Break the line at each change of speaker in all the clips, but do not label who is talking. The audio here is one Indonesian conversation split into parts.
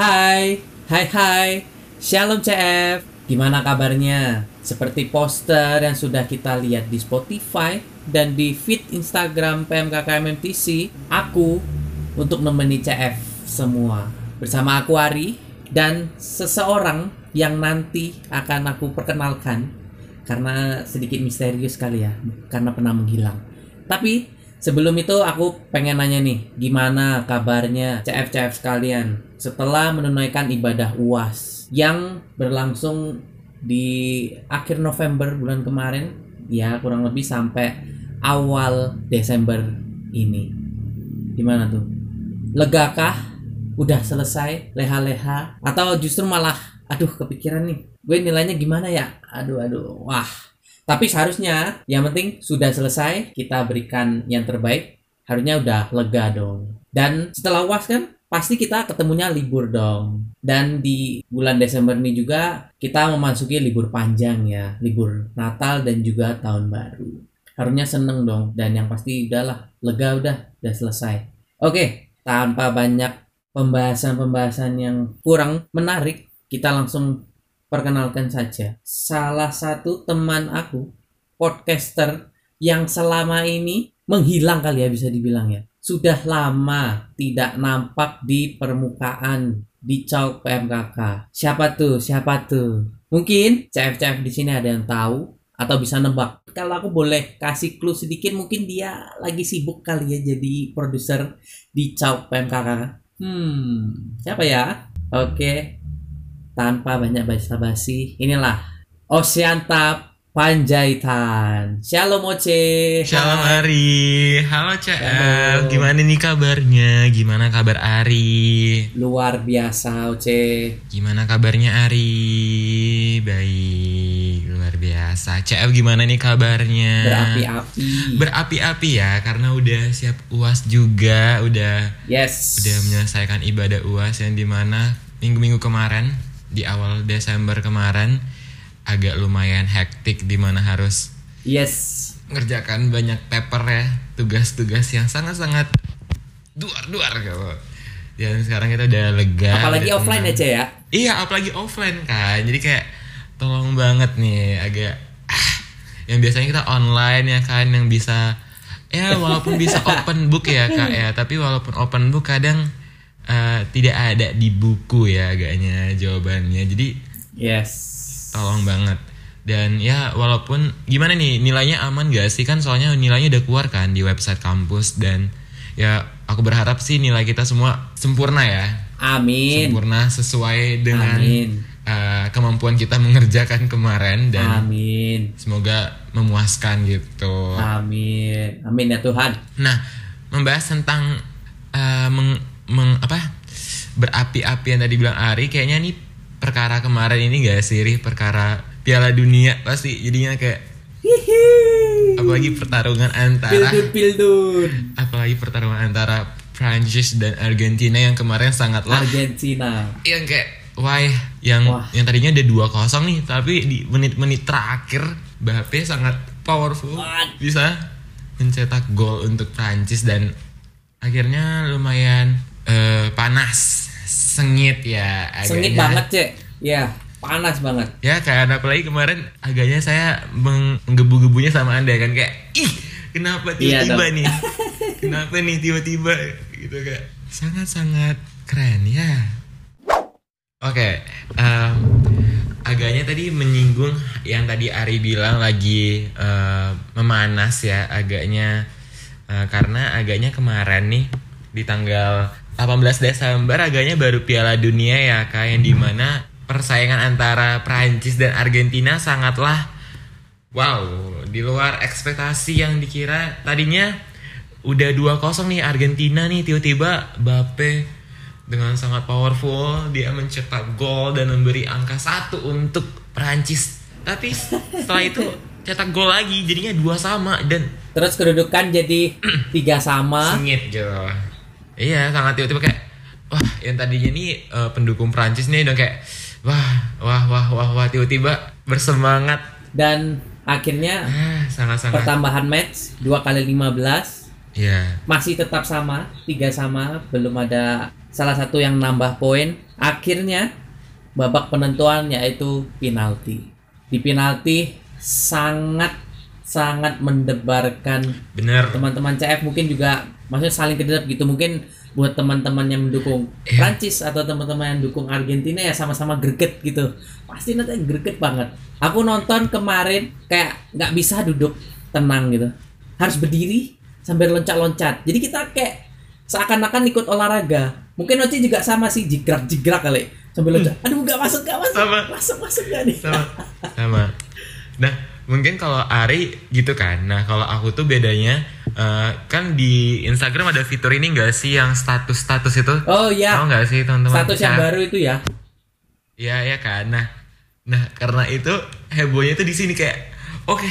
Hai, hai hai, Shalom CF Gimana kabarnya? Seperti poster yang sudah kita lihat di Spotify dan di feed Instagram PMKKMMTC Aku untuk nemeni CF semua. Bersama aku Ari dan seseorang yang nanti akan aku perkenalkan. Karena sedikit misterius kali ya, karena pernah menghilang. Tapi Sebelum itu aku pengen nanya nih, gimana kabarnya CF-CF sekalian setelah menunaikan ibadah UAS yang berlangsung di akhir November bulan kemarin, ya kurang lebih sampai awal Desember ini. Gimana tuh? Legakah? Udah selesai leha-leha atau justru malah aduh kepikiran nih. Gue nilainya gimana ya? Aduh aduh. Wah, tapi seharusnya yang penting sudah selesai, kita berikan yang terbaik. Harusnya udah lega dong. Dan setelah UAS kan pasti kita ketemunya libur dong. Dan di bulan Desember ini juga kita memasuki libur panjang ya, libur Natal dan juga tahun baru. Harusnya seneng dong dan yang pasti udahlah lega udah udah selesai. Oke, tanpa banyak pembahasan-pembahasan yang kurang menarik, kita langsung perkenalkan saja. Salah satu teman aku, podcaster yang selama ini menghilang kali ya bisa dibilang ya. Sudah lama tidak nampak di permukaan di Cauk PMKK. Siapa tuh? Siapa tuh? Mungkin CF-CF di sini ada yang tahu atau bisa nebak. Kalau aku boleh kasih clue sedikit, mungkin dia lagi sibuk kali ya jadi produser di Cauk PMKK. Hmm, siapa ya? Oke, tanpa banyak basa-basi. Inilah Oceanta Panjaitan. Shalom Oce.
Shalom. Ari. Halo.
Shalom.
Gimana nih kabarnya? Gimana kabar Ari?
Luar biasa Oce.
Gimana kabarnya Ari? Baik, luar biasa. CF gimana nih kabarnya?
Berapi-api.
Berapi-api ya karena udah siap UAS juga, udah
yes.
udah menyelesaikan ibadah UAS yang di mana minggu-minggu kemarin di awal Desember kemarin agak lumayan hektik di mana harus
Yes.
ngerjakan banyak paper ya tugas-tugas yang sangat-sangat duar-duar kalau dan sekarang kita udah lega
Apalagi
udah
offline
tenang.
aja ya.
iya apalagi offline kan jadi kayak tolong banget nih agak ah, yang biasanya kita online ya kan yang bisa ya walaupun bisa open book ya kak ya tapi walaupun open book kadang eh, tidak ada di buku ya agaknya jawabannya jadi
Yes.
tolong banget dan ya walaupun gimana nih nilainya aman gak sih kan soalnya nilainya udah keluar kan di website kampus dan ya aku berharap sih nilai kita semua sempurna ya
Amin.
sempurna sesuai dengan
Amin.
uh, kemampuan kita mengerjakan kemarin dan
Amin.
semoga memuaskan gitu
Amin. Amin ya Tuhan.
nah membahas tentang uh, meng, meng- apa berapi-api yang tadi bilang Ari kayaknya nih perkara kemarin ini gak sih Ri? perkara Piala Dunia pasti jadinya kayak apalagi pertarungan antara
Pildun pildun.
apalagi pertarungan antara Prancis dan Argentina yang kemarin sangatlah
Argentina.
yang kayak wah yang
Wah.
yang tadinya ada 2-0 nih tapi di menit-menit terakhir Mbappe sangat powerful
What?
bisa mencetak gol untuk Prancis dan akhirnya lumayan eh, panas sengit ya
Sengit
agaknya.
banget, Cek. Ya, panas banget.
ya kayak apalagi kemarin agaknya saya menggebu-gebunya sama anda kan kayak ih kenapa
Iya
tiba-tiba
dong.
nih kenapa nih tiba-tiba gitu kayak sangat-sangat keren ya oke em, agaknya tadi menyinggung yang tadi Ari bilang lagi eh, memanas ya agaknya eh, karena agaknya kemarin nih di tanggal 18 Desember agaknya baru Piala Dunia ya kak yang di mana persaingan antara Prancis dan Argentina sangatlah wow di luar ekspektasi yang dikira. Tadinya udah 2-0 nih Argentina nih tiba-tiba Bape dengan sangat powerful dia mencetak gol dan memberi angka satu untuk Prancis. Tapi setelah itu cetak gol lagi jadinya dua sama dan
Terus kedudukan jadi tiga sama.
sengit gitu iya sangat tiba-tiba kayak wah yang tadinya nih eh, pendukung Prancis nih udah kayak wah wah wah wah wah tiba-tiba bersemangat.
Dan akhirnya
ah sangat-sangat.
pertambahan match dua kali 15
ya
masih tetap sama tiga sama belum ada salah satu yang nambah poin. Akhirnya babak penentuan yaitu penalti. Di penalti sangat sangat mendebarkan
Bener.
teman-teman CF mungkin juga maksudnya saling kedap gitu. Mungkin buat teman-teman yang mendukung
Iya.
Prancis atau teman-teman yang dukung Argentina ya sama-sama greget gitu. Pasti nanti greget banget. Aku nonton kemarin kayak nggak bisa duduk tenang gitu. Harus berdiri sambil loncat-loncat. Jadi kita kayak seakan-akan ikut olahraga. Mungkin Oci juga sama sih jigrak-jigrak kali. Sambil loncat. Aduh nggak masuk nggak masuk.
Sama.
masuk masuk nggak nih?
Sama. Sama. Nah mungkin kalau Ari gitu kan. Nah kalau aku tuh bedanya eh, kan di Instagram ada fitur ini gak sih yang status status itu?
Oh ya
tahu nggak sih teman-teman?
Status yang
Nah,
baru itu ya?
Iya ya kan. Nah, nah karena itu hebohnya tuh di sini kayak oke,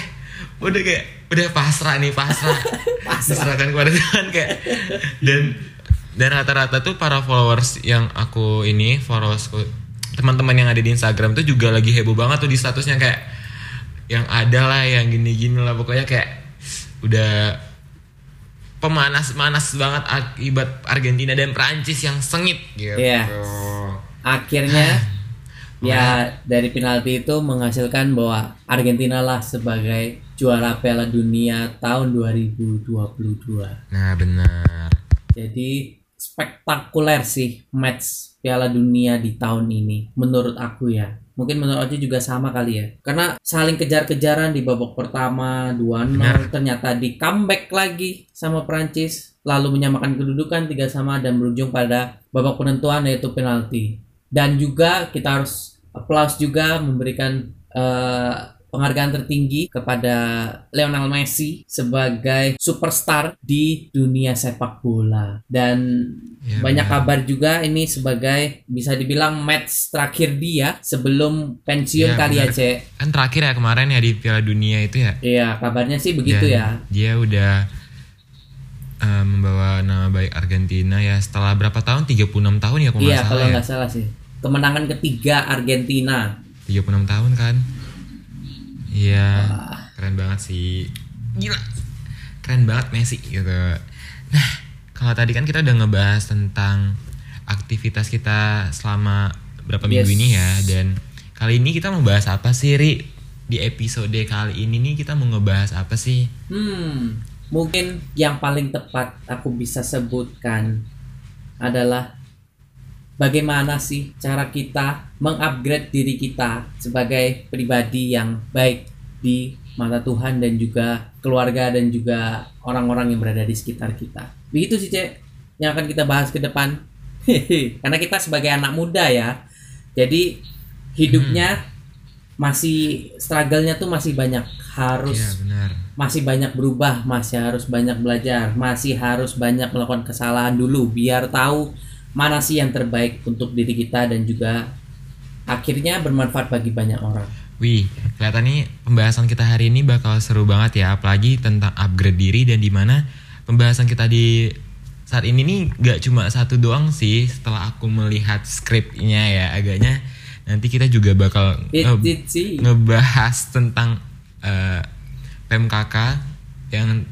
udah kayak udah pasrah nih pasrah.
Pasrah.
Diserahkan kepada Tuhan kayak. Dan dan rata-rata tuh para followers yang aku ini followers teman-teman yang ada di Instagram tuh juga lagi heboh banget tuh di statusnya kayak yang ada lah yang gini-gini lah pokoknya kayak udah pemanas-manas banget akibat Argentina dan Prancis yang sengit gitu.
Iya. akhirnya ya dari penalti itu menghasilkan bahwa Argentina lah sebagai juara Piala Dunia tahun 2022.
Nah benar.
Jadi spektakuler sih match Piala Dunia di tahun ini menurut aku ya. Mungkin menurut Oji juga sama kali ya. Karena saling kejar-kejaran di babak pertama 2-0
Benar.
ternyata di comeback lagi sama Prancis lalu menyamakan kedudukan tiga sama dan berujung pada babak penentuan yaitu penalti. Dan juga kita harus applause juga memberikan eh, penghargaan tertinggi kepada Lionel Messi sebagai superstar di dunia sepak bola dan
Ya,
banyak
benar.
kabar juga ini sebagai bisa dibilang match terakhir dia sebelum pensiun
Ya,
kali ya. Cek.
Kan terakhir ya kemarin ya di Piala Dunia itu ya.
Iya kabarnya sih begitu
Dan
ya.
Dia udah eh, membawa nama baik Argentina ya setelah berapa tahun? 36 tahun ya kalau
Iya
nggak
kalau
salah ya.
nggak salah sih. Kemenangan ketiga Argentina.
36 tahun kan. Iya. Keren banget sih. Gila. Keren banget Messi gitu. Nah, kalau tadi kan kita udah ngebahas tentang aktivitas kita selama berapa minggu
Yes.
ini ya dan kali ini kita mau bahas apa sih Ri? Di episode kali ini nih kita mau ngebahas apa sih?
Hmm, mungkin yang paling tepat aku bisa sebutkan adalah bagaimana sih cara kita mengupgrade diri kita sebagai pribadi yang baik di mata Tuhan dan juga keluarga dan juga orang-orang yang berada di sekitar kita. Begitu sih, Cek, yang akan kita bahas ke depan. Karena kita sebagai anak muda ya. Jadi hidupnya masih struggle-nya tuh masih banyak harus
Iya benar.
masih banyak berubah, masih harus banyak belajar, masih harus banyak melakukan kesalahan dulu biar tahu mana sih yang terbaik untuk diri kita dan juga akhirnya bermanfaat bagi banyak orang.
Wih, kelihatan nih pembahasan kita hari ini bakal seru banget ya, apalagi tentang upgrade diri dan di mana pembahasan kita di saat ini nih gak cuma satu doang sih. Setelah aku melihat skripnya ya, agaknya nanti kita juga bakal nge- ngebahas tentang eh, PMKK yang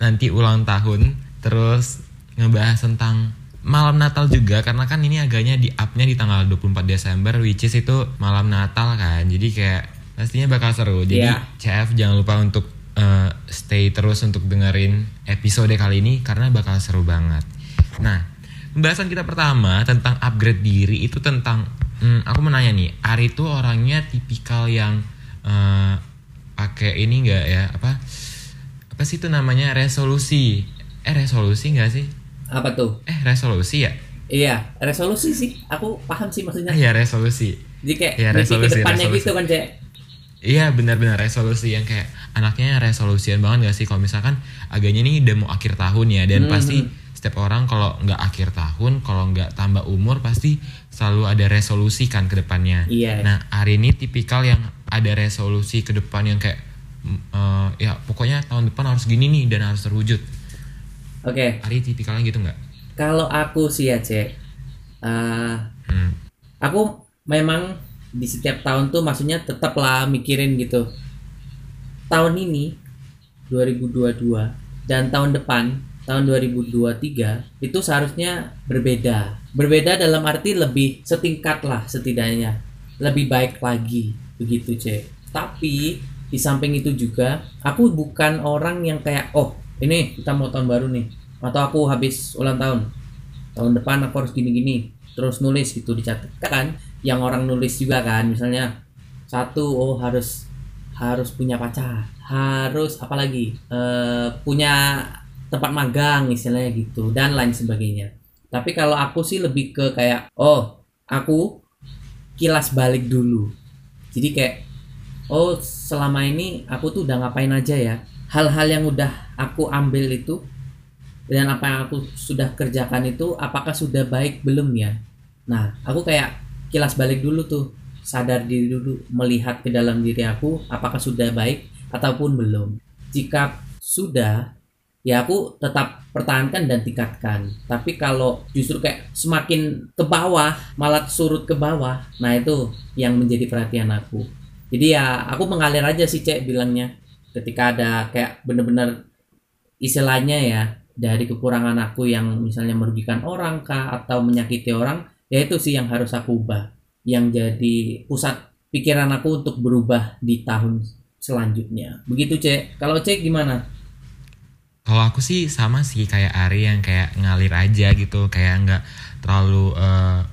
nanti ulang tahun, terus ngebahas tentang malam Natal juga karena kan ini agaknya di up-nya di tanggal 24 Desember which is itu malam Natal kan. Jadi kayak pastinya bakal seru. Jadi
Iya.
CF jangan lupa untuk eh, stay terus untuk dengerin episode kali ini karena bakal seru banget. Nah, pembahasan kita pertama tentang upgrade diri itu tentang hmm, aku mau nanya nih, Ari itu orangnya tipikal yang eh, pakai ini enggak ya apa apa sih itu namanya resolusi eh resolusi enggak sih
Apa tuh?
eh resolusi ya
Iya, resolusi sih. Aku paham sih maksudnya.
ah ya resolusi
Jadi kayak
Iya,
mimpi ke
resolusi,
depannya
resolusi.
gitu kan, Cek.
Iya benar-benar resolusi yang kayak anaknya resolusian banget gak sih kalau misalkan agaknya ini udah mau akhir tahun ya dan
Hmm.
pasti setiap orang kalau nggak akhir tahun kalau nggak tambah umur pasti selalu ada resolusi kan ke depannya.
Iya.
Nah hari ini tipikal yang ada resolusi ke depan yang kayak eh, ya pokoknya tahun depan harus gini nih dan harus terwujud.
Oke,
Ari tipikalnya gitu nggak?
kalau aku sih ya, Cek. eh,
Hmm.
aku memang di setiap tahun tuh maksudnya tetaplah mikirin gitu tahun ini 2022 dan tahun depan tahun 2023 itu seharusnya berbeda. Berbeda dalam arti lebih setingkat lah setidaknya. Lebih baik lagi begitu, Cek. Tapi di samping itu juga aku bukan orang yang kayak oh, ini kita mau tahun baru nih. Atau aku habis ulang tahun. Tahun depan aku harus gini-gini. Terus nulis gitu dicatat kan yang orang nulis juga kan. Misalnya satu oh harus harus punya pacar. Harus apalagi uh, punya tempat magang istilahnya gitu. Dan lain sebagainya. Tapi kalau aku sih lebih ke kayak oh aku kilas balik dulu. Jadi kayak oh selama ini aku tuh udah ngapain aja ya. Hal-hal yang udah aku ambil itu dan apa yang aku sudah kerjakan itu apakah sudah baik? Belum ya. Nah aku kayak kilas balik dulu tuh. Sadar diri dulu melihat ke dalam diri aku apakah sudah baik ataupun belum. Jika sudah ya aku tetap pertahankan dan tingkatkan. Tapi kalau justru kayak semakin ke bawah, malah surut ke bawah, nah itu yang menjadi perhatian aku. Jadi ya aku mengalir aja sih cek bilangnya. Ketika ada kayak bener-bener istilahnya ya dari kekurangan aku yang misalnya merugikan orang kah atau menyakiti orang, ya itu sih yang harus aku ubah. Yang jadi pusat pikiran aku untuk berubah di tahun selanjutnya. Begitu cek. Kalau cek gimana?
Kalau aku sih sama sih kayak Ari yang kayak ngalir aja gitu, kayak nggak terlalu uh,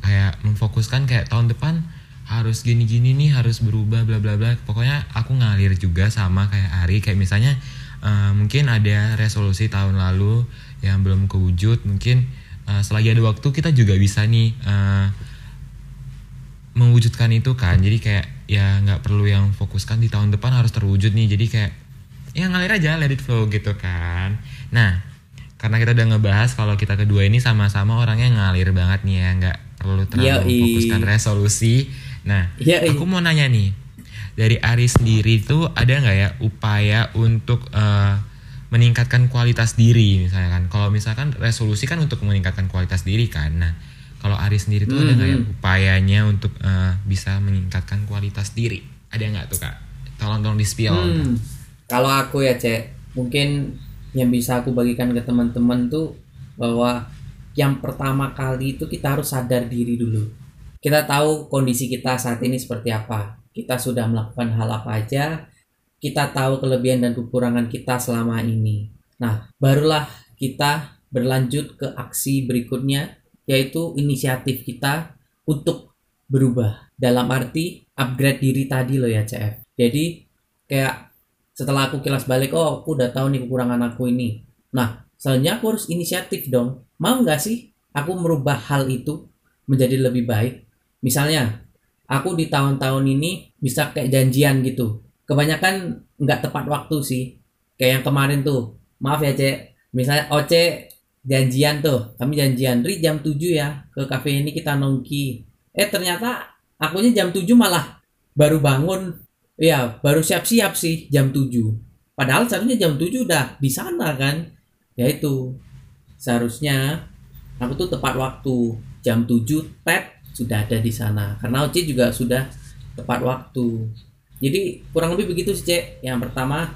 kayak memfokuskan kayak tahun depan harus gini-gini nih harus berubah bla bla bla. Pokoknya aku ngalir juga sama kayak Ari kayak misalnya uh, mungkin ada resolusi tahun lalu yang belum kewujud, mungkin uh, selagi ada waktu kita juga bisa nih uh, mewujudkan itu kan. Jadi kayak ya nggak perlu yang fokuskan di tahun depan harus terwujud nih. Jadi kayak ya ngalir aja let it flow gitu kan nah karena kita udah ngebahas kalau kita kedua ini sama-sama orangnya ngalir banget nih ya nggak perlu terlalu Yoi. fokuskan resolusi nah Yoi. aku mau nanya nih. Dari Ari sendiri tuh ada nggak ya upaya untuk uh, meningkatkan kualitas diri misalnya kan? Kalau misalkan resolusi kan untuk meningkatkan kualitas diri kan. Nah kalau Ari sendiri tuh mm -hmm. ada nggak ya mm-hmm. upayanya untuk uh, bisa meningkatkan kualitas diri? Ada nggak tuh kak? Tolong dong di spill hmm
kalau aku ya cek mungkin yang bisa aku bagikan ke teman-teman tuh bahwa yang pertama kali itu kita harus sadar diri dulu kita tahu kondisi kita saat ini seperti apa. Kita sudah melakukan hal apa aja. Kita tahu kelebihan dan kekurangan kita selama ini. Nah barulah kita berlanjut ke aksi berikutnya yaitu inisiatif kita untuk berubah. Dalam arti upgrade diri tadi loh ya CF jadi kayak setelah aku kilas balik oh aku udah tahu nih kekurangan aku ini. Nah selanjutnya aku harus inisiatif dong. Mau nggak sih aku merubah hal itu menjadi lebih baik misalnya aku di tahun-tahun ini bisa kayak janjian gitu. Kebanyakan nggak tepat waktu sih. Kayak yang kemarin tuh. Maaf ya cek. Misalnya Oce janjian tuh. Kami janjian Ri jam 7 ya ke cafe ini kita nongki. Eh ternyata akunya jam 7 malah baru bangun. Iya, baru siap-siap sih jam 7. Padahal seharusnya jam 7 udah di sana kan. Ya itu. Seharusnya aku tuh tepat waktu. Jam 7 tet sudah ada di sana. Karena Oci juga sudah tepat waktu. Jadi kurang lebih begitu sih, Cek. Yang pertama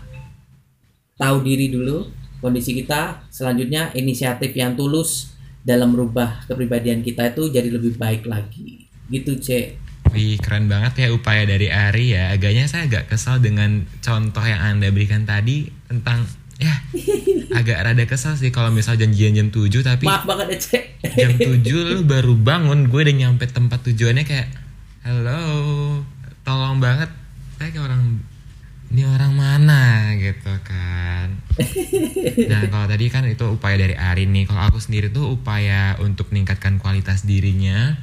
tahu diri dulu kondisi kita, selanjutnya inisiatif yang tulus dalam merubah kepribadian kita itu jadi lebih baik lagi. Gitu, Cek.
Wih keren banget ya upaya dari Ari ya. Agaknya saya agak kesal dengan contoh yang anda berikan tadi tentang ya agak rada kesal sih kalau misal janjian jam 7 tapi
maaf banget ya cek.
jam 7 lu baru bangun gue udah nyampe tempat tujuannya kayak halo tolong banget. Saya kayak orang ini orang mana? Gitu kan. Nah kalau tadi kan itu upaya dari Ari nih. Kalau aku sendiri tuh upaya untuk meningkatkan kualitas dirinya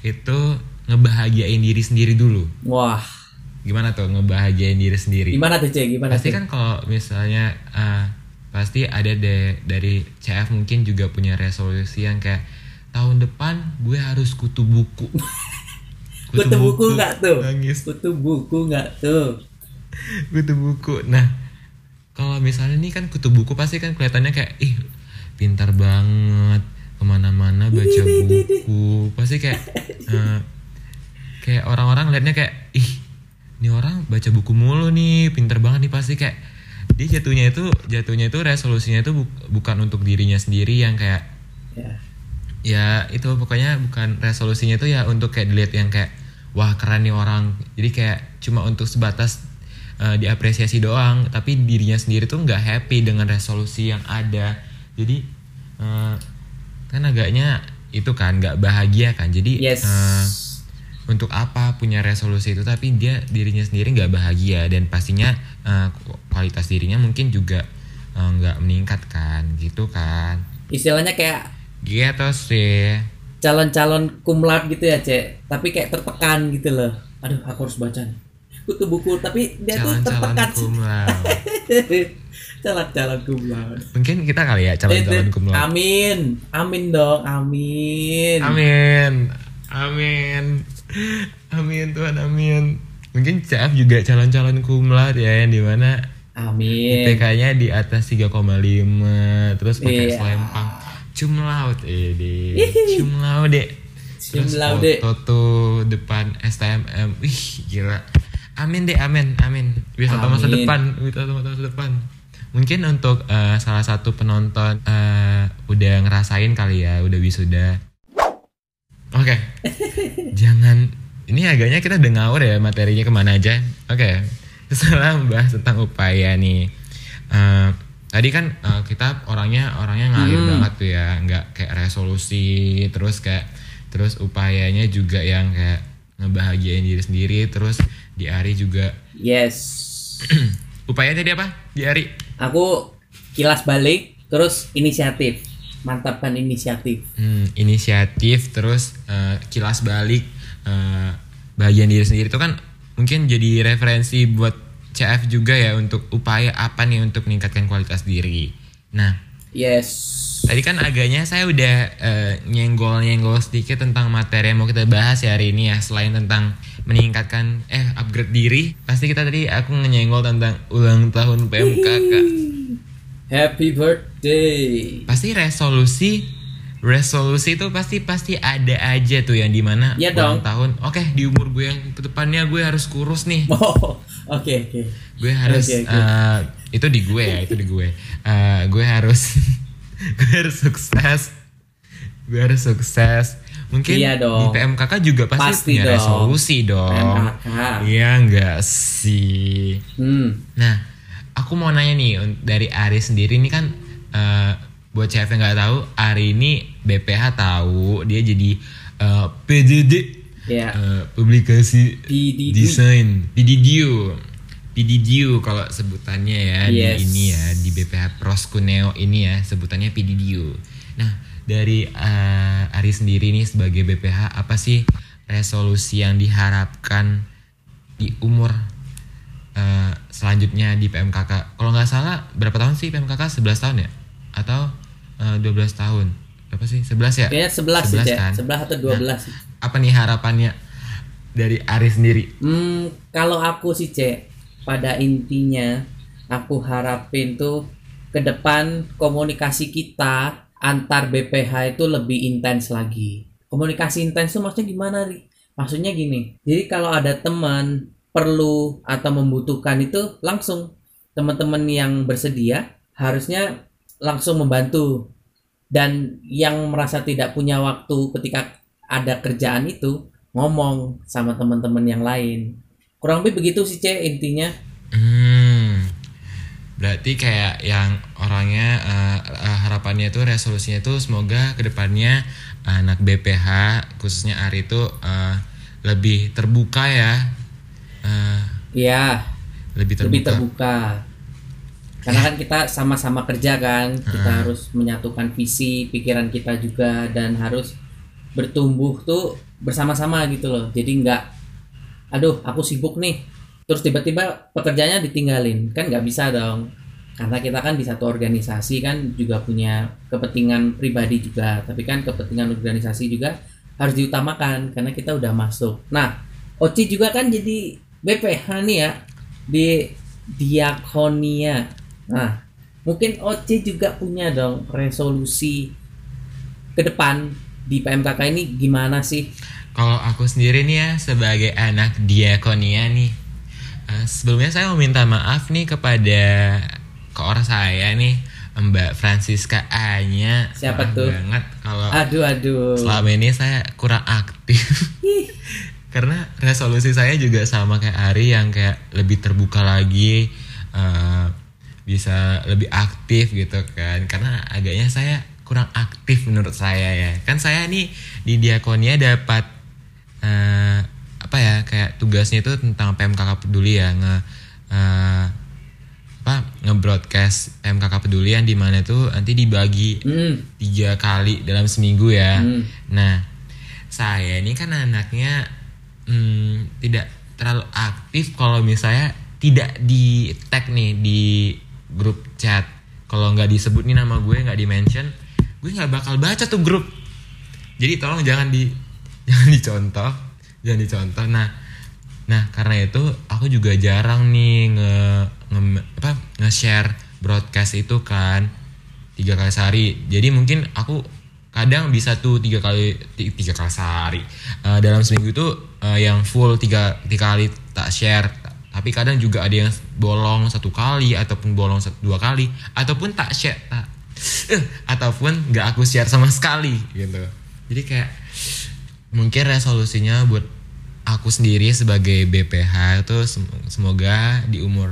itu ngebahagiain diri sendiri dulu.
Wah.
Gimana tuh ngebahagiain diri sendiri?
Gimana tuh cek? Gimana?
Pasti kan kalau misalnya uh, pasti ada deh dari CF mungkin juga punya resolusi yang kayak tahun depan gue harus kutu buku.
kutu, kutu buku nggak tuh? Nangis. Kutu buku nggak tuh?
kutu buku. Nah kalau misalnya nih kan kutu buku pasti kan kelihatannya kayak ih pintar banget ke mana-mana baca buku pasti kayak uh, kayak orang-orang liatnya kayak ih ini orang baca buku mulu nih pinter banget nih pasti kayak dia jatuhnya itu jatuhnya itu resolusinya itu bu- bukan untuk dirinya sendiri yang kayak
Ya.
ya itu pokoknya bukan resolusinya itu ya untuk kayak dilihat yang kayak wah keren nih orang jadi kayak cuma untuk sebatas eh, diapresiasi doang tapi dirinya sendiri tuh nggak happy dengan resolusi yang ada jadi eh, kan agaknya itu kan nggak bahagia kan jadi
Yes.
eh, untuk apa punya resolusi itu tapi dia dirinya sendiri nggak bahagia dan pastinya eh, kualitas dirinya mungkin juga eh, nggak meningkat kan gitu kan
Istilahnya kayak
gitu sih
calon-calon kumlat gitu ya, Cek. Tapi kayak tertekan gitu loh. Aduh, aku harus baca nih. Butuh buku, tapi dia tuh
calon-calon
tertekan. calon-calon kumlat.
mungkin kita kali ya calon-calon kumlau
Amin. Amin dong, amin.
amin amin amin Tuhan amin. Mungkin CF juga calon-calon kumlat ya yang di mana
Amin.
IPK-nya di atas 3,5 terus pakai
Iya.
selempang. Cum laude eh cum laude
Cum
terus foto depan STMM wih gila. Amin deh amin amin. Wisata masa depan wisata masa depan. Mungkin untuk eh, salah satu penonton eh, udah ngerasain kali ya udah wisuda oke. Jangan ini agaknya kita udah ngawur ya materinya ke mana aja. Oke. Setelah membahas tentang upaya nih Eh, tadi kan eh, kita orangnya orangnya ngalir
Hmm.
banget tuh ya. Nggak kayak resolusi terus kayak terus upayanya juga yang kayak ngebahagiain diri sendiri terus di Ari juga.
Yes.
upaya tadi apa? Di Ari?
Aku kilas balik, terus inisiatif. Mantapkan inisiatif.
Hmm, inisiatif terus eh, kilas balik eh, bagian diri sendiri itu kan mungkin jadi referensi buat CF juga ya untuk upaya apa nih untuk meningkatkan kualitas diri. Nah,
Yes.
tadi kan agaknya saya udah eh, nyenggol-nyenggol sedikit tentang materi yang mau kita bahas ya hari ini ya selain tentang meningkatkan eh upgrade diri, pasti kita tadi aku nyenggol tentang ulang tahun PMKK.
Happy birthday.
pasti resolusi resolusi itu pasti pasti ada aja tuh yang di mana
Iya
ulang
dong.
tahun oke di umur gue yang ke depannya gue harus kurus nih
Oh, oke oke.
gue harus
Oke, oke.
eh, itu di gue ya itu di gue Eh, gue harus gue harus sukses gue harus sukses mungkin
Iya dong.
di PMKK juga pasti,
Pasti
punya
dong.
resolusi dong
PMKK.
iya enggak sih
Hmm.
Nah, aku mau nanya nih dari Ari sendiri ini kan eh, buat chef yang nggak tahu, Ari ini BPH tahu dia jadi eh, PDD
Ya.
eh, publikasi
PDD.
desain PDDU PDDU kalau sebutannya ya
Yes.
di ini ya di BPH Proskuneo ini ya sebutannya PDDU. Nah, dari eh, Ari sendiri nih sebagai BPH apa sih resolusi yang diharapkan di umur eh, selanjutnya di PMKK. Kalau nggak salah berapa tahun sih PMKK? 11 tahun ya? Atau eh, 12 tahun? Berapa sih? 11 ya?
Kayaknya 11 sih,
11
Cek.
kan?
11 atau 12 sih.
Apa nih harapannya dari Ari sendiri?
Hmm, kalau aku sih cek pada intinya aku harapin tuh ke depan komunikasi kita antar BPH itu lebih intens lagi. Komunikasi intens tuh maksudnya gimana, Ri? Maksudnya gini. Jadi kalau ada teman perlu atau membutuhkan itu langsung teman-teman yang bersedia harusnya langsung membantu dan yang merasa tidak punya waktu ketika ada kerjaan itu ngomong sama teman-teman yang lain kurang lebih begitu sih C intinya
Hmm. Berarti kayak yang orangnya eh, eh, harapannya tuh resolusinya tuh semoga ke depannya anak BPH khususnya Ari itu eh, lebih terbuka ya. Eh,
ya
lebih terbuka.
lebih terbuka. karena kan kita sama-sama kerja kan kita harus menyatukan visi pikiran kita juga dan harus bertumbuh tuh bersama-sama gitu loh. Jadi nggak aduh aku sibuk nih. Terus tiba-tiba pekerjaannya ditinggalin. Kan nggak bisa dong. Karena kita kan di satu organisasi kan juga punya kepentingan pribadi juga. Tapi kan kepentingan organisasi juga harus diutamakan karena kita udah masuk. Nah Oci juga kan jadi BPH nih ya di Diakonia. Nah mungkin Oci juga punya dong resolusi ke depan di PMKK ini gimana sih?
Kalau aku sendiri nih ya sebagai anak diakonia nih, eh, sebelumnya saya mau minta maaf nih kepada koor saya nih Mbak Francisca A-nya.
Siapa tuh?
banget kalau
Aduh aduh.
selama ini saya kurang aktif karena resolusi saya juga sama kayak Ari yang kayak lebih terbuka lagi eh, bisa lebih aktif gitu kan karena agaknya saya kurang aktif menurut saya ya kan saya nih di diakonia dapat eh, apa ya kayak tugasnya itu tentang PMKK peduli ya nge eh, apa nge-broadcast PMKK peduli yang di mana tuh nanti dibagi
Hmm.
tiga kali dalam seminggu ya.
Hmm.
Nah, saya ini kan anaknya hmm, tidak terlalu aktif kalau misalnya tidak di tag nih di grup chat. Kalau nggak disebut nih nama gue nggak di mention, gue nggak bakal baca tuh grup. Jadi tolong jangan di jangan dicontoh, jangan dicontoh. Nah, nah karena itu aku juga jarang nih nge, nge- apa nge-share broadcast itu kan tiga kali sehari jadi mungkin aku kadang bisa tuh tiga kali ti- tiga kali sehari. Eh, dalam seminggu itu eh, yang full tiga tiga kali tak share. Tapi kadang juga ada yang bolong satu kali ataupun bolong satu, dua kali ataupun tak share tak eh, ataupun nggak aku share sama sekali gitu. Jadi kayak mungkin resolusinya buat aku sendiri sebagai BPH itu sem- semoga di umur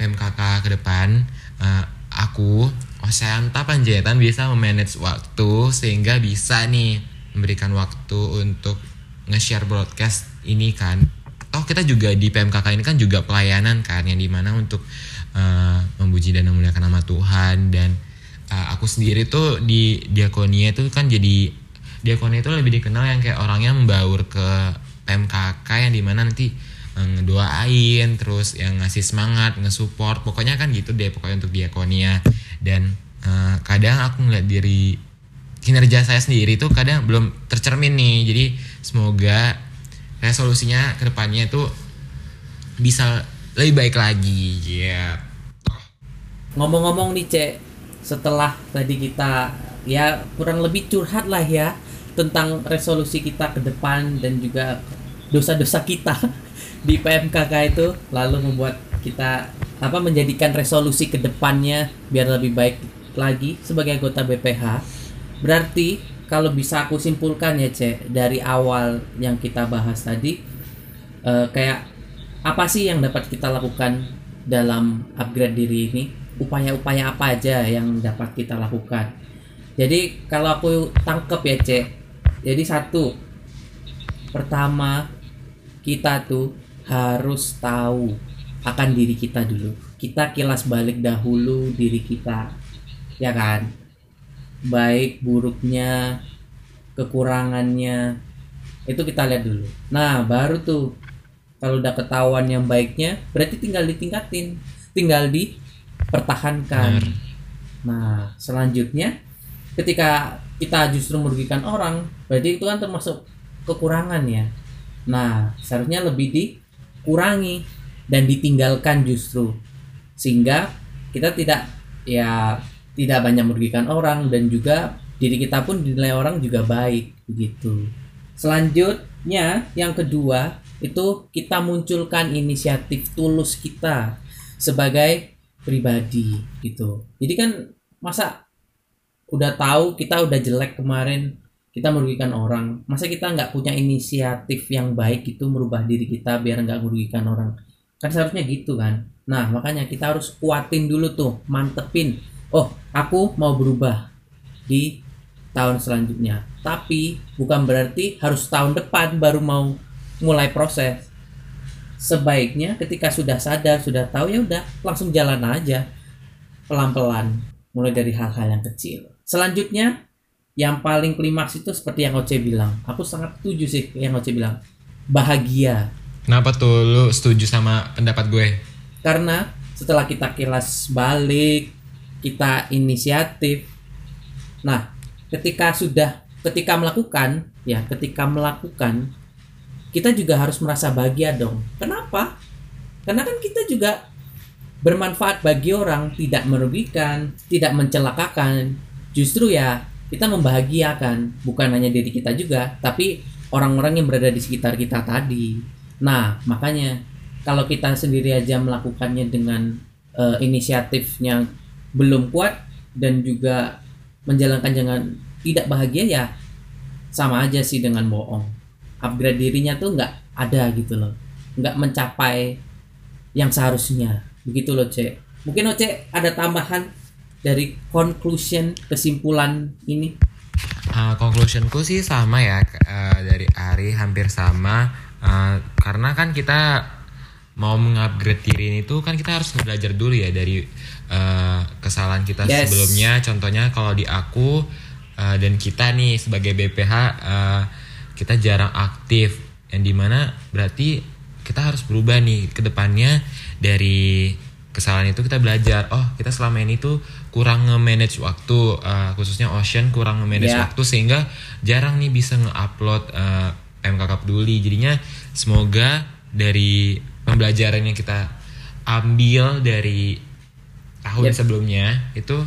PMKK ke depan eh, aku Oseanta Panjaitan bisa memanage waktu sehingga bisa nih memberikan waktu untuk nge-share broadcast ini kan. Oh kita juga di PMKK ini kan juga pelayanan kan yang di mana untuk eh, memuji dan memuliakan nama Tuhan. Dan eh, aku sendiri tuh di diakonia itu kan jadi diakonia itu lebih dikenal yang kayak orangnya membaur ke PMKK yang di mana nanti eh, ngedoain terus yang ngasih semangat nge-support. Pokoknya kan gitu deh pokoknya untuk diakonia dan eh, kadang aku ngeliat diri kinerja saya sendiri tuh kadang belum tercermin nih. Jadi semoga resolusinya ke depannya itu bisa lebih baik lagi. Ya
Ngomong-ngomong nih Cek, setelah tadi kita ya kurang lebih curhat lah ya tentang resolusi kita ke depan dan juga dosa-dosa kita di PMKK itu lalu membuat kita apa menjadikan resolusi ke depannya biar lebih baik lagi sebagai anggota BPH. Berarti kalau bisa aku simpulkan ya Cek dari awal yang kita bahas tadi eh, kayak apa sih yang dapat kita lakukan dalam upgrade diri ini? Upaya-upaya apa aja yang dapat kita lakukan? Jadi kalau aku tangkep ya cek, jadi satu, pertama kita tuh harus tahu akan diri kita dulu. Kita kilas balik dahulu diri kita, ya kan? Baik buruknya, kekurangannya, itu kita lihat dulu. Nah baru tuh kalau udah ketahuan yang baiknya berarti tinggal ditingkatin tinggal dipertahankan nah selanjutnya ketika kita justru merugikan orang berarti itu kan termasuk kekurangan ya nah seharusnya lebih dikurangi dan ditinggalkan justru. Sehingga kita tidak ya tidak banyak merugikan orang dan juga diri kita pun dinilai orang juga baik begitu. Selanjutnya yang kedua itu kita munculkan inisiatif tulus kita sebagai pribadi gitu. Jadi kan masa udah tahu kita udah jelek kemarin kita merugikan orang masa kita nggak punya inisiatif yang baik itu merubah diri kita biar nggak merugikan orang kan seharusnya gitu kan. Nah makanya kita harus kuatin dulu tuh mantepin. Oh aku mau berubah di tahun selanjutnya. Tapi bukan berarti harus tahun depan baru mau mulai proses. Sebaiknya ketika sudah sadar sudah tahu ya udah langsung jalan aja. Pelan-pelan mulai dari hal-hal yang kecil. Selanjutnya yang paling klimaks itu seperti yang Oce bilang. Aku sangat setuju sih yang Oce bilang. Bahagia
kenapa tuh lu setuju sama pendapat gue?
Karena setelah kita kilas balik kita inisiatif. Nah ketika sudah ketika melakukan ya ketika melakukan kita juga harus merasa bahagia dong. Kenapa? Karena kan kita juga bermanfaat bagi orang tidak merugikan tidak mencelakakan. Justru ya kita membahagiakan. Bukan hanya diri kita juga tapi orang-orang yang berada di sekitar kita tadi nah makanya kalau kita sendiri aja melakukannya dengan eh, inisiatifnya belum kuat dan juga menjalankan dengan tidak bahagia ya sama aja sih dengan bohong. Upgrade dirinya tuh nggak ada gitu loh. Nggak mencapai yang seharusnya. Begitu loh cek. Mungkin Oce ada tambahan dari conclusion kesimpulan ini?
Uh, conclusionku sih sama ya uh, dari Ari hampir sama uh, karena kan kita mau mengupgrade diri ini tuh kan kita harus belajar dulu ya dari uh, kesalahan kita
Yes.
sebelumnya contohnya kalau di aku uh, dan kita nih sebagai BPH uh, kita jarang aktif yang di mana berarti kita harus berubah nih ke depannya dari kesalahan itu kita belajar oh kita selama ini tuh kurang nge-manage waktu uh, khususnya Ocean kurang nge-manage
Ya.
waktu sehingga jarang nih bisa nge-upload uh, MKK peduli. Jadinya semoga dari pembelajaran yang kita ambil dari tahun
Yep.
sebelumnya itu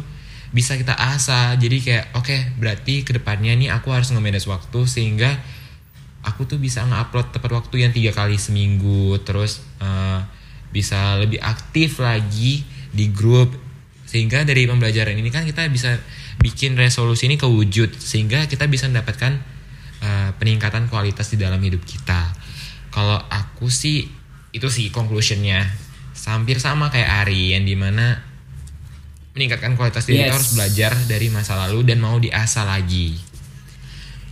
bisa kita asah. Jadi kayak oke berarti ke depannya nih aku harus nge-manage waktu sehingga aku tuh bisa nge-upload tepat waktu yang tiga kali seminggu. Terus uh, bisa lebih aktif lagi di grup. Sehingga dari pembelajaran ini kan kita bisa bikin resolusi ini kewujud sehingga kita bisa mendapatkan uh, peningkatan kualitas di dalam hidup kita. Kalau aku sih itu sih conclusionnya. Hampir sama kayak Ari yang di mana meningkatkan kualitas diri
Yes.
kita harus belajar dari masa lalu dan mau diasah lagi.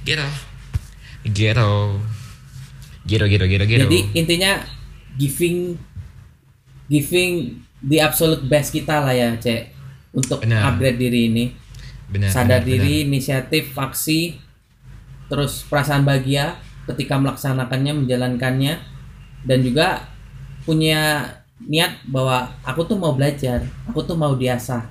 Gitu. Gitu. Gitu gitu gitu gitu.
Jadi intinya giving giving the absolute best kita lah ya cek. Untuk
Benar.
upgrade diri ini.
Benar
sadar
benar,
diri inisiatif aksi terus perasaan bahagia ketika melaksanakannya menjalankannya dan juga punya niat bahwa aku tuh mau belajar aku tuh mau diasah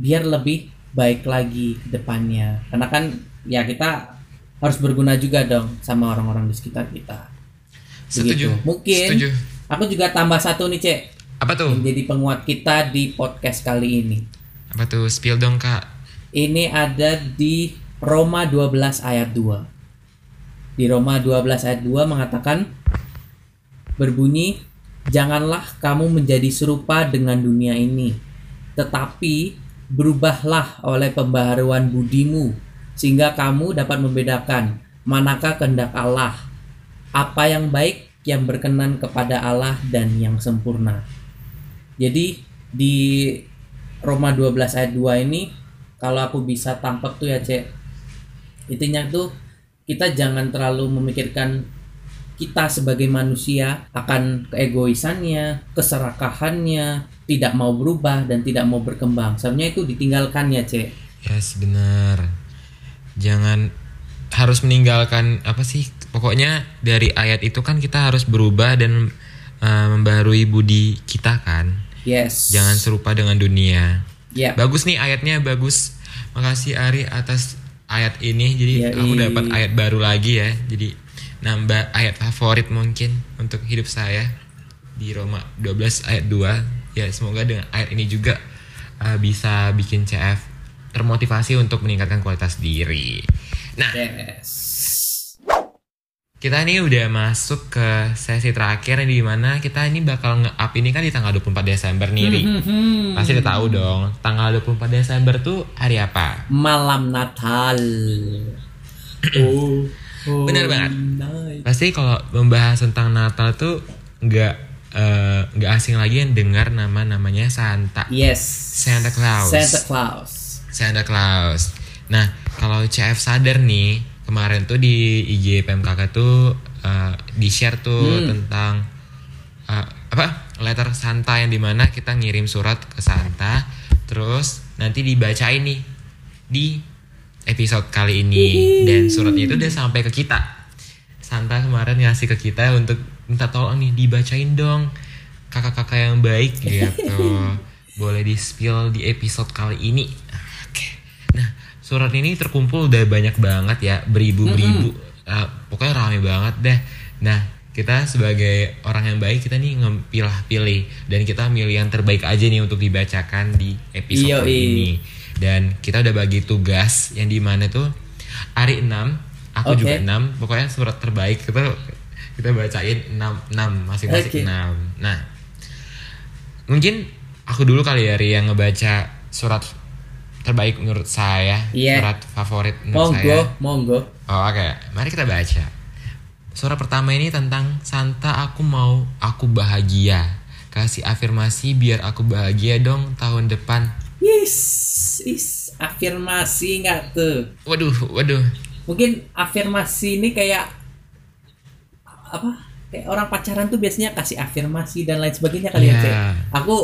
biar lebih baik lagi ke depannya. Karena kan ya kita harus berguna juga dong sama orang-orang di sekitar kita.
Benar. setuju.
Begitu. mungkin
setuju.
aku juga tambah satu nih cek.
Apa tuh?
Yang jadi penguat kita di podcast kali ini.
Apa tuh? Spill dong kak.
Ini ada di Roma 12 ayat 2. Di Roma 12 ayat 2 mengatakan berbunyi janganlah kamu menjadi serupa dengan dunia ini tetapi berubahlah oleh pembaharuan budimu sehingga kamu dapat membedakan manakah kehendak Allah apa yang baik yang berkenan kepada Allah dan yang sempurna. Jadi di Roma 12 ayat 2 ini kalau aku bisa tangkap tuh ya cek intinya tuh kita jangan terlalu memikirkan kita sebagai manusia akan keegoisannya, keserakahannya, tidak mau berubah dan tidak mau berkembang. Sebenarnya itu ditinggalkan ya, Cek.
yes benar jangan harus meninggalkan apa sih pokoknya dari ayat itu kan kita harus berubah dan uh, membaharui budi kita kan
Yes.
jangan serupa dengan dunia
Ya.
Bagus nih ayatnya bagus. Makasih Ari atas ayat ini. Jadi
Yoi.
aku dapat ayat baru lagi ya. Jadi nambah ayat favorit mungkin untuk hidup saya di Roma 12 ayat 2. Ya semoga dengan ayat ini juga uh, bisa bikin CF termotivasi untuk meningkatkan kualitas diri. Nah,
Yes.
Kita nih udah masuk ke sesi terakhir di mana kita ini bakal nge-up ini kan di tanggal 24 Desember nih, Ri.
Hmm.
Pasti udah tahu dong, tanggal 24 Desember tuh hari apa?
Malam Natal. oh, oh,
Bener banget.
night.
Pasti kalau membahas tentang Natal tuh nggak eh, nggak asing lagi yang dengar nama namanya Santa.
Yes.
Santa Claus.
Santa Claus.
Santa Claus. Nah, kalau CF sadar nih, kemarin tuh di IG PMKK tuh eh, di-share tuh
Hmm.
tentang eh, apa? letter Santa yang di mana kita ngirim surat ke Santa, terus nanti dibacain nih di episode kali ini dan suratnya itu udah sampai ke kita. Santa kemarin ngasih ke kita untuk minta tolong nih dibacain dong kakak-kakak yang baik gitu. Boleh di spill di episode kali ini. Oke. Nah, surat ini terkumpul udah banyak banget ya, beribu-beribu. Eh, pokoknya rame banget deh. Nah, kita sebagai orang yang baik kita nih ngepilah-pilih dan kita milih yang terbaik aja nih untuk dibacakan di episode
Yoi.
kali ini. Dan kita udah bagi tugas yang di mana tuh hari 6 aku
Oke.
juga 6 pokoknya surat terbaik itu kita bacain 6 6 masing-masing
Oke.
6 nah mungkin aku dulu kali ya Ri yang ngebaca surat terbaik menurut saya,
Iya.
surat favorit menurut
Monggo,
saya.
monggo.
Oh, oke. Mari kita baca. Surat pertama ini tentang Santa aku mau aku bahagia. Kasih afirmasi biar aku bahagia dong tahun depan.
Yes, is afirmasi nggak tuh?
Waduh, waduh.
Mungkin afirmasi ini kayak apa? Kayak orang pacaran tuh biasanya kasih afirmasi dan lain sebagainya kali ya,
Iya.
Cek. Aku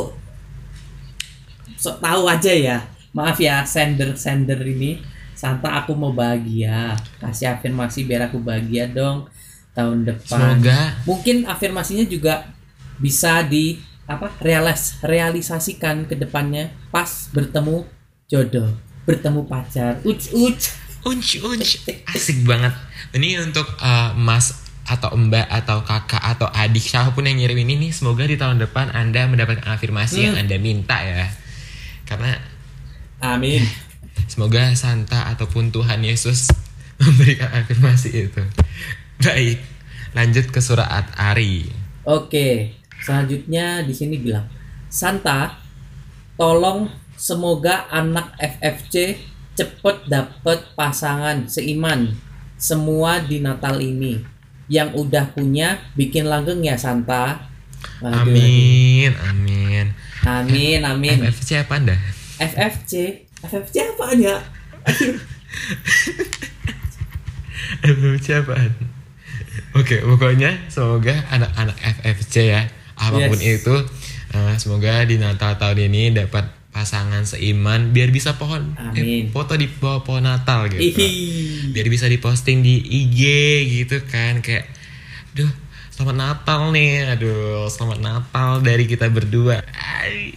sok tahu aja ya. Maaf ya, sender sender ini. Santa aku mau bahagia. Kasih afirmasi biar aku bahagia dong tahun depan.
Semoga
Mungkin afirmasinya juga bisa di apa realis realisasikan ke depannya pas bertemu jodoh, bertemu pacar. Uc uc.
unc unc asik banget. Ini untuk eh, Mas atau Mbak atau kakak atau adik siapa pun yang ngirim ini nih semoga di tahun depan Anda mendapatkan afirmasi yang Anda minta ya. Karena
Amin.
Semoga Santa ataupun Tuhan Yesus memberikan afirmasi itu. Baik, lanjut ke surat Ari.
Oke, selanjutnya di sini bilang, Santa, tolong semoga anak FFC cepet dapet pasangan seiman semua di Natal ini. Yang udah punya bikin langgeng ya Santa. Waduh,
Amin, amin.
Amin, amin.
FFC apa Anda?
FFC, FFC apaan ya?
FFC apaan? Oke, pokoknya semoga anak-anak FFC ya, apa pun
Yes.
itu, eh, semoga di Natal tahun ini dapat pasangan seiman biar bisa pohon eh, foto di bawah pohon Natal gitu.
Ihi.
biar bisa diposting di IG gitu kan kayak duh selamat Natal nih aduh selamat Natal dari kita berdua.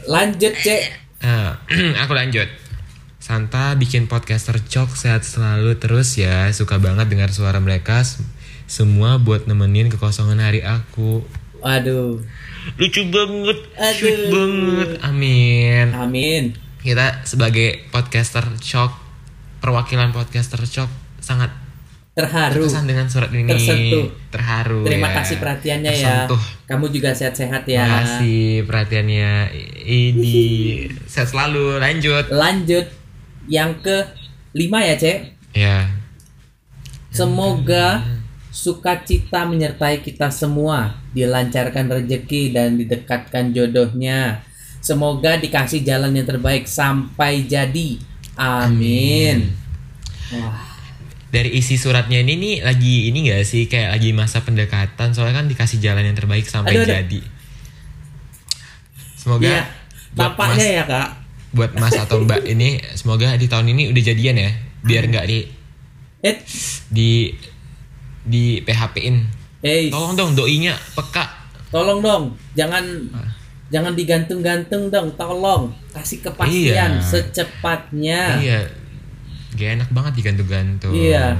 Lanjut, Cek.
Ah, aku lanjut. Santa bikin podcast tercok sehat selalu terus ya. Suka banget dengar suara mereka. Semua buat nemenin kekosongan hari aku.
Waduh.
lucu banget.
Aduh.
sweet banget. Amin.
Amin.
kita sebagai podcaster cok perwakilan podcaster cok sangat
Terharu.
terkesan dengan surat ini
Tersentuh.
terharu
Terima
ya.
kasih perhatiannya ya.
Tersentuh.
Kamu juga sehat-sehat ya.
Terima kasih perhatiannya ini sehat selalu lanjut
Lanjut yang ke lima ya, Cek.
ya
Semoga sukacita menyertai kita semua, dilancarkan rezeki dan didekatkan jodohnya. Semoga dikasih jalan yang terbaik sampai jadi. Amin. Wah,
dari isi suratnya ini nih lagi ini gak sih kayak lagi masa pendekatan soalnya kan dikasih jalan yang terbaik sampai
Aduh, aduh.
jadi semoga buat
Tampaknya
mas
ya, Kak.
buat mas atau mbak ini semoga di tahun ini udah jadian ya biar nggak di
Eh,
di di PHP-in
eh,
tolong dong doinya peka
tolong dong, jangan jangan digantung-gantung dong, tolong kasih kepastian
Iya.
secepatnya.
Iya. Gak enak banget digantung-gantung.
Iya.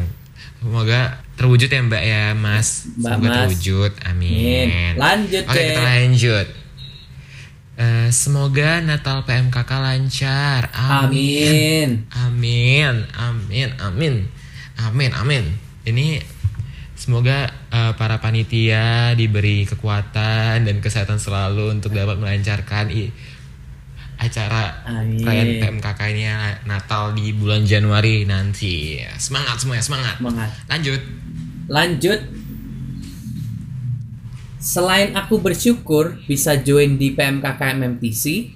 Semoga terwujud ya Mbak ya Mas.
Mbak
Semoga
Mas.
terwujud. Amin.
Amin. Lanjut,
Oke kita lanjut. Eh, semoga Natal PMKK lancar. Amin.
Amin.
Amin. Amin. Amin. Amin. Amin. Ini semoga eh, para panitia diberi kekuatan dan kesehatan selalu untuk dapat melancarkan i- acara
Amin.
perayaan PMKK ini ya, Natal di bulan Januari nanti. Semangat semuanya, semangat.
Semangat.
Lanjut.
Lanjut. Selain aku bersyukur bisa join di PMKK MMTC,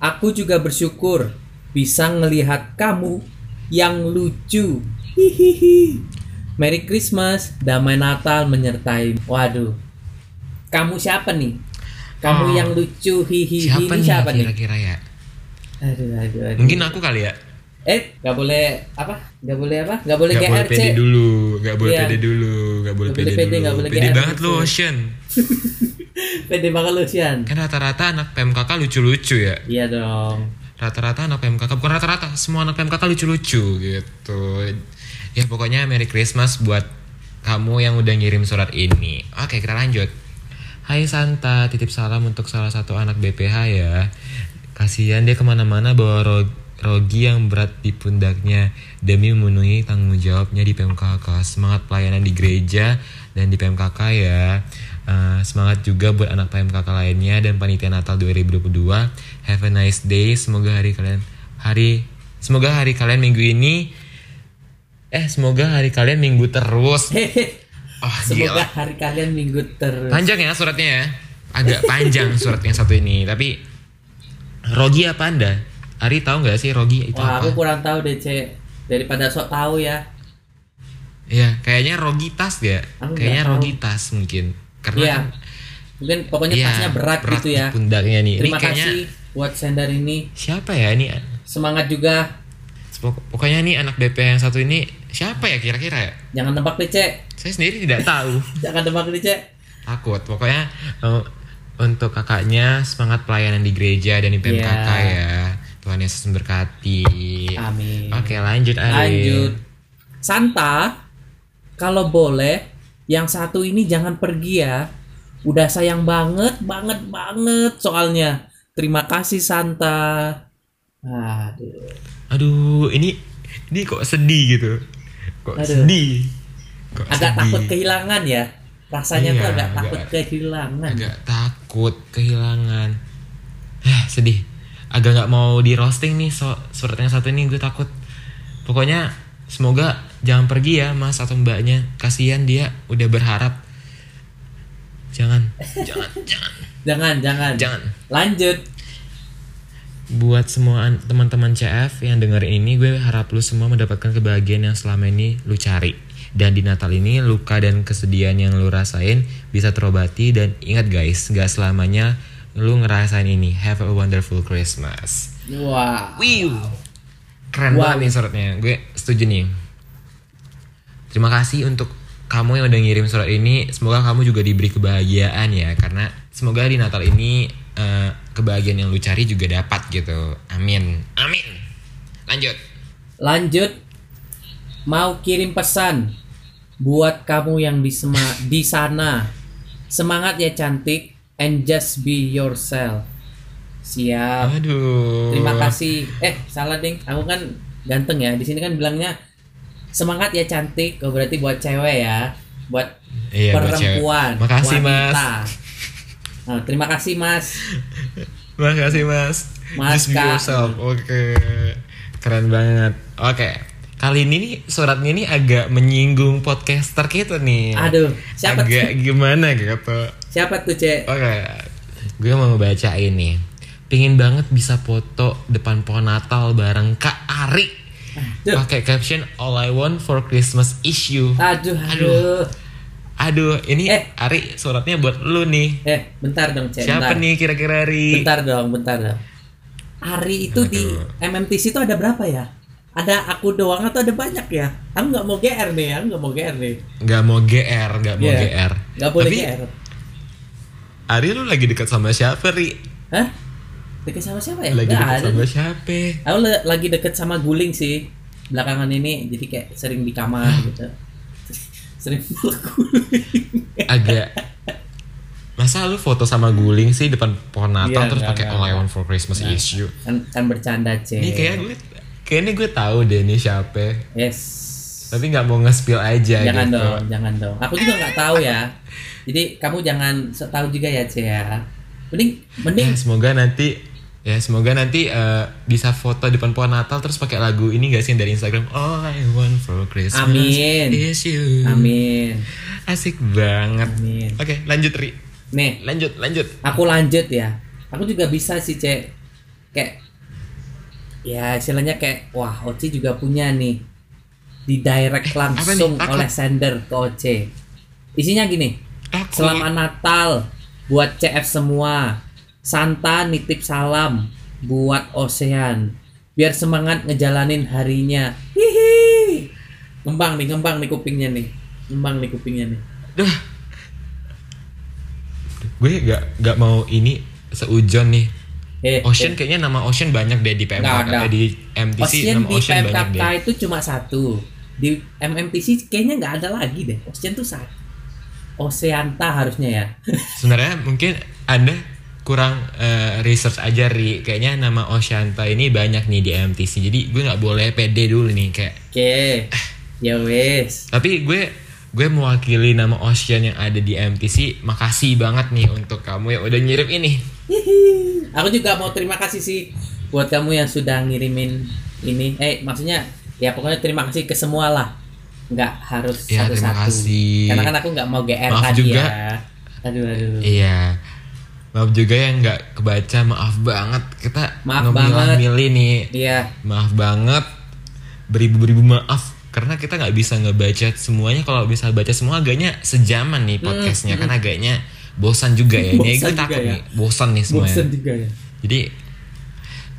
aku juga bersyukur bisa ngelihat kamu yang lucu. Hihihi. Merry Christmas, damai Natal menyertai. Waduh. Kamu siapa nih? Kamu
Oh.
yang lucu hihihi
Siapa
ini
nih
siapa nih?
kira-kira ya?
Aduh, aduh, aduh.
Mungkin aku kali ya.
Eh, nggak boleh apa? Nggak boleh apa? Nggak boleh
Gak boleh
GRC.
pede dulu, gak boleh
Iya.
pede dulu, gak boleh
Nggak boleh
pede
pede, nggak
dulu.
boleh
Pede banget
gitu.
Ocean.
Pede banget lu, Sian.
Kan rata-rata anak PMKK lucu-lucu ya.
Iya dong.
Rata-rata anak PMKK, bukan rata-rata, semua anak PMKK lucu-lucu gitu. Ya pokoknya Merry Christmas buat kamu yang udah ngirim surat ini. Oke kita lanjut. Hai Santa, titip salam untuk salah satu anak BPH ya. Kasihan dia ke mana-mana bawa ro- rogi yang berat di pundaknya demi memenuhi tanggung jawabnya di PMKK. Semangat pelayanan di gereja dan di PMKK ya. Eh, semangat juga buat anak PMKK lainnya dan panitia Natal 2022. Have a nice day. Semoga hari kalian hari semoga hari kalian minggu ini eh semoga hari kalian minggu terus. Oh,
Semoga
gila.
hari kalian minggu terus.
Panjang ya suratnya ya. Agak panjang surat yang satu ini, tapi Rogi apa Anda? Ari tahu nggak sih Rogi itu
Wah,
apa?
aku kurang tahu deh, Cek. Daripada sok tahu ya.
Iya, kayaknya Rogitas ya.
Aku
Kayaknya
tahu.
Rogitas mungkin. Karena
Iya. Mungkin pokoknya
iya,
tasnya berat, gitu
di
ya.
Pundaknya nih.
Terima
ini kayaknya
kasih buat sender ini.
siapa ya ini?
Semangat juga.
Pok- Pokoknya nih anak BP yang satu ini siapa ya kira-kira ya?
Jangan tebak deh, Cek.
Saya sendiri tidak tahu.
Jangan tebak deh, Cek.
Takut. Pokoknya eh, untuk kakaknya semangat pelayanan di gereja dan di PMKK
Iya.
ya. Tuhan Yesus memberkati.
Amin.
Oke, lanjut Ari.
Lanjut. Santa, kalau boleh, yang satu ini jangan pergi ya. Udah sayang banget, banget, banget soalnya. Terima kasih Santa. Aduh.
Aduh, ini ini kok sedih gitu. Kok
Aduh.
sedih. Kok
Agak
sedih.
takut kehilangan ya. Rasanya tuh
Iya,
agak
agak-
takut kehilangan.
Agak takut kehilangan. Eh, sedih. Agak nggak mau di roasting nih so surat yang satu ini gue takut. Pokoknya semoga jangan pergi ya mas atau mbaknya. Kasihan dia udah berharap. Jangan, jangan, jangan,
Jangan, jangan.
jangan.
Lanjut.
Buat semua an- teman-teman CF yang dengerin ini, gue harap lu semua mendapatkan kebahagiaan yang selama ini lu cari. Dan di Natal ini, luka dan kesedihan yang lu rasain bisa terobati. Dan ingat guys, gak selamanya lu ngerasain ini. Have a wonderful Christmas.
Wah.
Wiu. Keren
Wow.
banget nih suratnya. Gue setuju nih. Terima kasih untuk kamu yang udah ngirim surat ini. Semoga kamu juga diberi kebahagiaan ya. Karena semoga di Natal ini eh, kebahagiaan yang lu cari juga dapat gitu. Amin. Amin. Lanjut.
Lanjut. Mau kirim pesan buat kamu yang di sema- di sana. Semangat ya cantik and just be yourself. Siap.
Aduh.
Terima kasih. Eh, salah ding. Aku kan ganteng ya. Di sini kan bilangnya semangat ya cantik. Oh, berarti buat cewek ya. Buat
Iya, buat
perempuan.
Makasih, Mas.
wanita. Nah, terima kasih Mas.
Makasih mas.
Mas,
Just be yourself. Oke. Keren banget. Oke. Kali ini nih suratnya ini agak menyinggung podcaster gitu nih.
Aduh, siapa
agak gimana gitu.
Siapa tuh, Cek?
Oke. Gue mau baca ini. Pingin banget bisa foto depan pohon Natal bareng Kak Ari. Pakai caption All I want for Christmas is you.
Aduh, aduh.
Aduh, ini
Eh.
Ari suratnya buat lu nih.
Eh, bentar dong, Cek.
Siapa
bentar.
nih kira-kira Ari?
Bentar dong, bentar dong. Ari itu di MMTC itu ada berapa ya? Ada aku doang atau ada banyak ya? Aku nggak mau GR nih, aku nggak mau GR nih.
Gak mau GR, gak mau
Iya.
GR.
Nggak boleh
Tapi
GR.
Ari lu lagi dekat sama siapa, Ri?
Hah? Deket sama siapa ya?
Lagi
Nggak
dekat sama siapa?
Aku le- lagi deket sama guling sih. Belakangan ini jadi kayak sering di kamar gitu. sering guling.
Agak Masa lu foto sama guling sih depan pohon Natal
Iya,
terus
nggak,
pakai
nggak,
All I
nggak.
Want for Christmas is you.
Kan, kan bercanda, Cek.
Ini kayak gue kayaknya gue tahu deh nih siapa.
Yes.
Tapi nggak mau nge-spill aja
Jangan
gitu.
dong, jangan dong. Aku juga nggak tahu ya. Jadi kamu jangan tahu juga ya, Cek ya. Mending mending
Ya, semoga nanti ya semoga nanti eh, bisa foto depan pohon Natal terus pakai lagu ini gak sih yang dari Instagram All I Want for Christmas
Amin.
is you.
Amin.
Asik banget.
Amin.
Oke, lanjut Ri.
Nih,
Lanjut, lanjut.
aku lanjut ya. Aku juga bisa sih, Cek. Kayak ya istilahnya kayak wah, Oci juga punya nih di direct langsung
Eh, nih? Takut.
oleh sender ke Oce. Isinya gini.
Takut.
Selamat Natal buat CF semua. Santa nitip salam buat Ocean. Biar semangat ngejalanin harinya. Hihi. Ngembang nih, ngembang nih kupingnya nih. Ngembang nih kupingnya nih.
Duh. Gue gak, gak mau ini seujon nih.
Eh,
Ocean
eh.
kayaknya nama Ocean banyak deh di PMK
ada.
di MTC
Ocean
nama
di
Ocean banyak
PMKK
deh.
itu cuma satu. Di MMTC kayaknya nggak ada lagi deh. Ocean tuh satu. Oceanta harusnya ya.
Sebenarnya mungkin Anda kurang eh, research aja Ri. Kayaknya nama Oceanta ini banyak nih di MTC. Jadi gue nggak boleh pede dulu nih kayak
Oke. Ya wes.
tapi gue gue mewakili nama Ocean yang ada di MTC. Makasih banget nih untuk kamu yang udah ngirim ini.
Hihi. Aku juga mau terima kasih sih buat kamu yang sudah ngirimin ini. Eh, maksudnya ya pokoknya terima kasih ke semua lah. Nggak harus
Ya,
satu-satu.
terima kasih.
Karena kan aku nggak mau GR
Maaf
tadi
juga.
ya. Aduh, aduh.
Iya. Maaf juga yang nggak kebaca, maaf banget. Kita
Maaf banget.
milih nih.
Iya.
Maaf banget. Beribu-beribu maaf karena kita nggak bisa ngebaca semuanya. Kalau bisa baca semua agaknya sejaman nih podcastnya, kan agaknya bosan juga ya. Ini
Bosan
gue takut
ya.
nih, bosan nih semuanya.
Bosen juga ya.
Jadi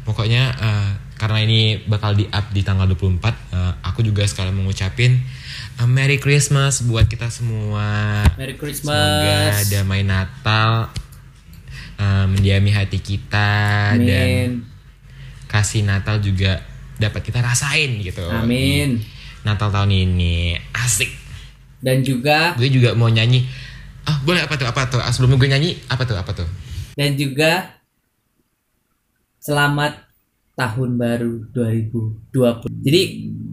pokoknya eh, karena ini bakal di up di tanggal 24, eh, aku juga sekalian mengucapin eh, Merry Christmas buat kita semua.
Merry
Semoga
Christmas.
damai Natal eh, mendiami hati kita dan
Amin.
kasih Natal juga dapat kita rasain gitu.
Amin.
Natal tahun ini asik.
Dan juga
Gue juga mau nyanyi. Ah boleh apa tuh apa tuh? Ah, sebelum gue nyanyi apa tuh apa tuh?
dan juga selamat tahun baru 2020. Jadi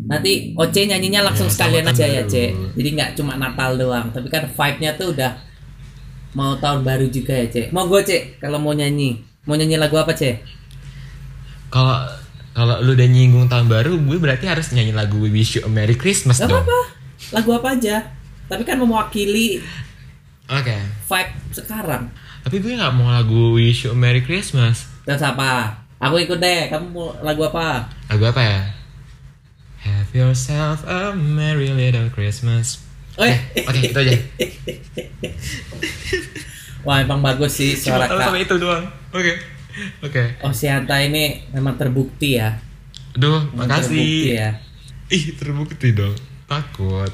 nanti Oce nyanyinya langsung
Ya,
sekalian aja ya,
baru.
Ce. Jadi nggak cuma Natal doang, tapi kan vibe-nya tuh udah mau tahun baru juga ya, Ce. Mau gue, Ce, kalau mau nyanyi. Mau nyanyi lagu apa, Ce?
Kalau kalau lu udah nyinggung tahun baru, gue berarti harus nyanyi lagu We Wish You a Merry Christmas
Gak
dong.
apa-apa. Lagu apa aja. Tapi kan mewakili
Oke.
vibe sekarang.
Tapi gue nggak mau lagu Wish You a Merry Christmas.
Terus apa? Aku ikut deh. Kamu mau lagu apa?
Lagu apa ya? Have yourself a merry little Christmas.
Eh,
Oke, itu aja.
wah emang bagus sih
Cuma
suara Kak.
sama itu doang. Oke. Oke.
Osianta ini memang terbukti ya.
Duh,
Memang Terbukti
makasih.
ya.
Ih, terbukti dong. Takut.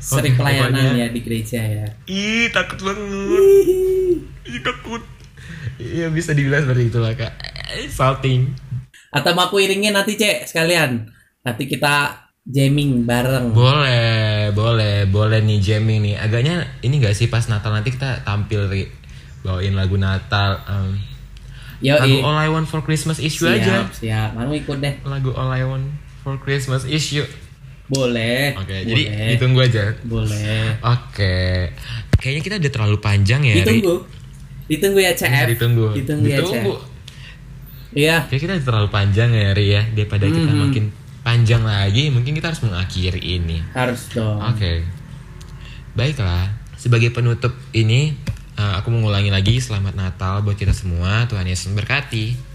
Sering pelayanan
pokoknya-
ya di gereja ya.
Ih, takut banget. Ih, takut. Iya, bisa dibilang seperti itulah, Kak. Eh, Salting.
Atau mau aku iringin nanti cek sekalian. Nanti kita jamming bareng.
Boleh, boleh, boleh nih jamming nih. Agaknya ini gak sih pas Natal nanti kita tampil Ri. bawain lagu Natal. em,
Yo,
lagu All I Want for Christmas is You aja.
siap, siap. Mau ikut deh.
Lagu All I Want for Christmas is You.
Boleh.
Oke,
Boleh.
jadi ditunggu aja.
Boleh.
Oke. Kayaknya kita udah terlalu panjang ya, Ri.
Ditunggu. Ditunggu ya, CF.
Ditunggu.
Ditunggu, ya,
Ditunggu.
CF. Iya.
Kayak kita udah terlalu panjang ya, Ri ya. Daripada kita
Mhm.
makin panjang lagi, mungkin kita harus mengakhiri ini.
Harus dong.
Oke. Baiklah, sebagai penutup ini eh, aku mengulangi lagi selamat Natal buat kita semua. Tuhan Yesus memberkati.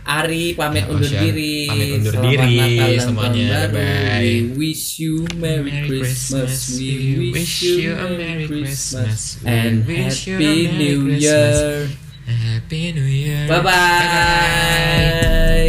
Ari pamit
Ya,
undur
Ocean,
diri.
pamit undur
Selamat
diri
Natal dan
semuanya.
baru.
Bye.
We wish you Merry, Christmas. We wish you a Merry Christmas and Happy
Merry
New
Christmas.
Year.
Happy New Year.
Bye bye.
Bye-bye.